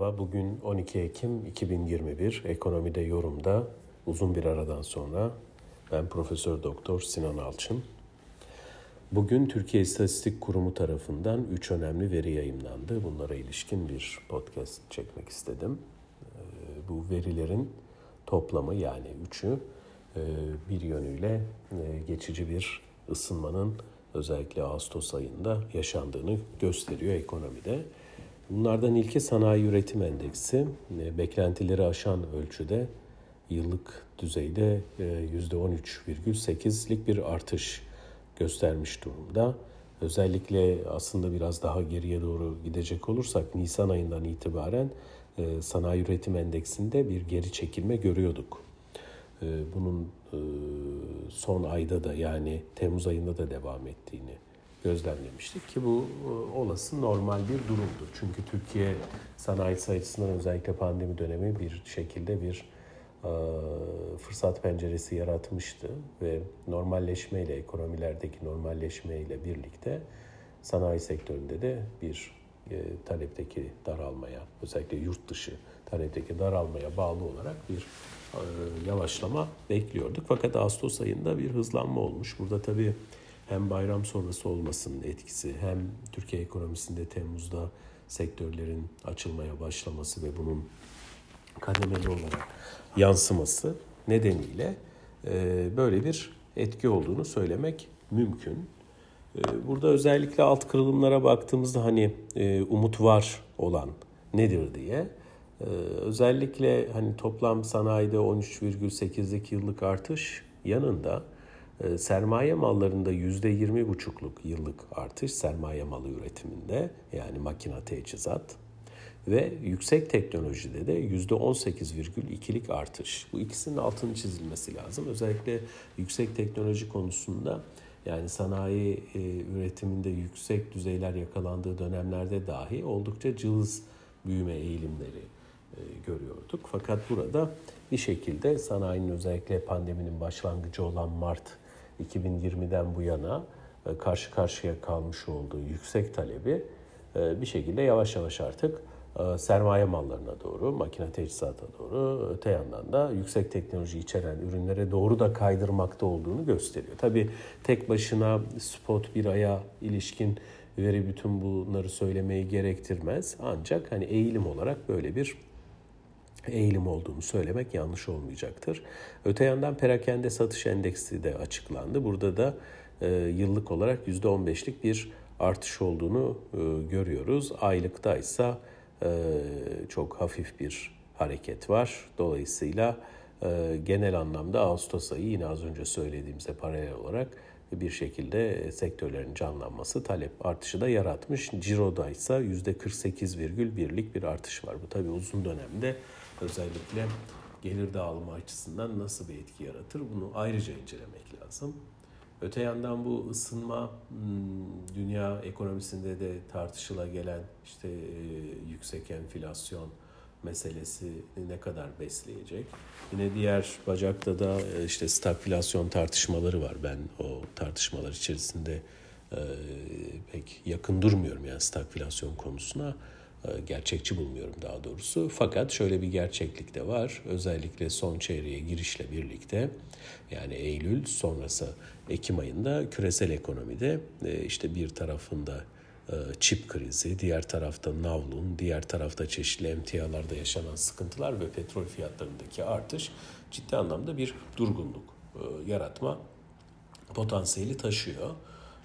Merhaba, bugün 12 Ekim 2021 Ekonomide Yorum'da uzun bir aradan sonra ben Profesör Doktor Sinan Alçın. Bugün Türkiye İstatistik Kurumu tarafından 3 önemli veri yayınlandı. Bunlara ilişkin bir podcast çekmek istedim. Ee, bu verilerin toplamı yani üçü e, bir yönüyle e, geçici bir ısınmanın özellikle Ağustos ayında yaşandığını gösteriyor ekonomide. Bunlardan ilki sanayi üretim endeksi. E, beklentileri aşan ölçüde yıllık düzeyde %13,8'lik e, bir artış göstermiş durumda. Özellikle aslında biraz daha geriye doğru gidecek olursak Nisan ayından itibaren e, sanayi üretim endeksinde bir geri çekilme görüyorduk. Bunun son ayda da yani Temmuz ayında da devam ettiğini gözlemlemiştik ki bu e, olası normal bir durumdur. Çünkü Türkiye sanayi sayısından özellikle pandemi dönemi bir şekilde bir e, fırsat penceresi yaratmıştı ve normalleşmeyle ekonomilerdeki normalleşmeyle birlikte sanayi sektöründe de bir e, talepteki daralmaya özellikle yurt dışı talepteki daralmaya bağlı olarak bir yavaşlama bekliyorduk. Fakat Ağustos ayında bir hızlanma olmuş. Burada tabii hem bayram sonrası olmasının etkisi hem Türkiye ekonomisinde Temmuz'da sektörlerin açılmaya başlaması ve bunun kademeli olarak yansıması nedeniyle e, böyle bir etki olduğunu söylemek mümkün. E, burada özellikle alt kırılımlara baktığımızda hani e, umut var olan nedir diye özellikle hani toplam sanayide 13,8'lik yıllık artış yanında sermaye mallarında yüzde yirmi buçukluk yıllık artış sermaye malı üretiminde yani makina teçhizat ve yüksek teknolojide de yüzde on sekiz virgül ikilik artış. Bu ikisinin altını çizilmesi lazım. Özellikle yüksek teknoloji konusunda yani sanayi e, üretiminde yüksek düzeyler yakalandığı dönemlerde dahi oldukça cılız büyüme eğilimleri e, görüyorduk. Fakat burada bir şekilde sanayinin özellikle pandeminin başlangıcı olan Mart 2020'den bu yana e, karşı karşıya kalmış olduğu yüksek talebi e, bir şekilde yavaş yavaş artık e, sermaye mallarına doğru, makine teçhizata doğru, öte yandan da yüksek teknoloji içeren ürünlere doğru da kaydırmakta olduğunu gösteriyor. Tabii tek başına spot bir aya ilişkin veri bütün bunları söylemeyi gerektirmez. Ancak hani eğilim olarak böyle bir eğilim olduğunu söylemek yanlış olmayacaktır. Öte yandan perakende satış endeksi de açıklandı. Burada da e, yıllık olarak %15'lik bir artış olduğunu e, görüyoruz. Aylıkta ise e, çok hafif bir hareket var. Dolayısıyla genel anlamda Ağustos ayı yine az önce söylediğimize paralel olarak bir şekilde sektörlerin canlanması talep artışı da yaratmış. Ciro'da ise %48,1'lik bir artış var. Bu tabii uzun dönemde özellikle gelir dağılımı açısından nasıl bir etki yaratır bunu ayrıca incelemek lazım. Öte yandan bu ısınma hmm, dünya ekonomisinde de tartışıla gelen işte e, yüksek enflasyon meselesi ne kadar besleyecek. Yine diğer bacakta da e, işte stagflasyon tartışmaları var. Ben o tartışmalar içerisinde e, pek yakın durmuyorum yani stagflasyon konusuna. E, gerçekçi bulmuyorum daha doğrusu. Fakat şöyle bir gerçeklik de var. Özellikle son çeyreğe girişle birlikte yani Eylül sonrası Ekim ayında küresel ekonomide işte bir tarafında çip krizi, diğer tarafta navlun, diğer tarafta çeşitli emtialarda yaşanan sıkıntılar ve petrol fiyatlarındaki artış ciddi anlamda bir durgunluk yaratma potansiyeli taşıyor.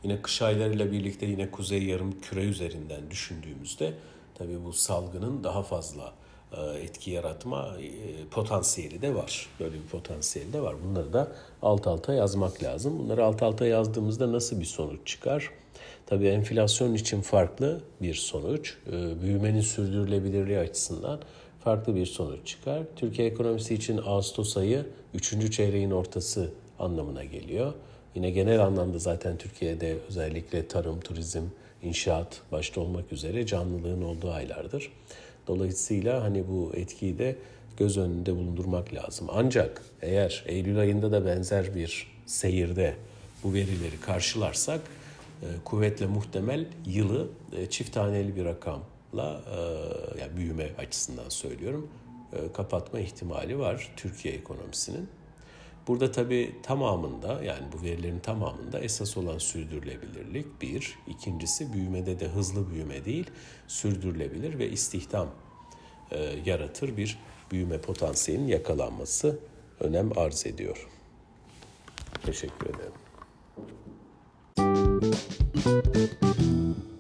Yine kış aylarıyla birlikte yine kuzey yarım küre üzerinden düşündüğümüzde tabii bu salgının daha fazla e, etki yaratma e, potansiyeli de var. Böyle bir potansiyeli de var. Bunları da alt alta yazmak lazım. Bunları alt alta yazdığımızda nasıl bir sonuç çıkar? Tabii enflasyon için farklı bir sonuç. E, büyümenin sürdürülebilirliği açısından farklı bir sonuç çıkar. Türkiye ekonomisi için Ağustos ayı 3. çeyreğin ortası anlamına geliyor. Yine genel anlamda zaten Türkiye'de özellikle tarım, turizm, inşaat başta olmak üzere canlılığın olduğu aylardır. Dolayısıyla hani bu etkiyi de göz önünde bulundurmak lazım. Ancak eğer Eylül ayında da benzer bir seyirde bu verileri karşılarsak kuvvetle muhtemel yılı e, çift taneli bir rakamla yani büyüme açısından söylüyorum kapatma ihtimali var Türkiye ekonomisinin. Burada tabii tamamında yani bu verilerin tamamında esas olan sürdürülebilirlik bir. İkincisi büyümede de hızlı büyüme değil sürdürülebilir ve istihdam e, yaratır bir büyüme potansiyelinin yakalanması önem arz ediyor. Teşekkür ederim. Thank you.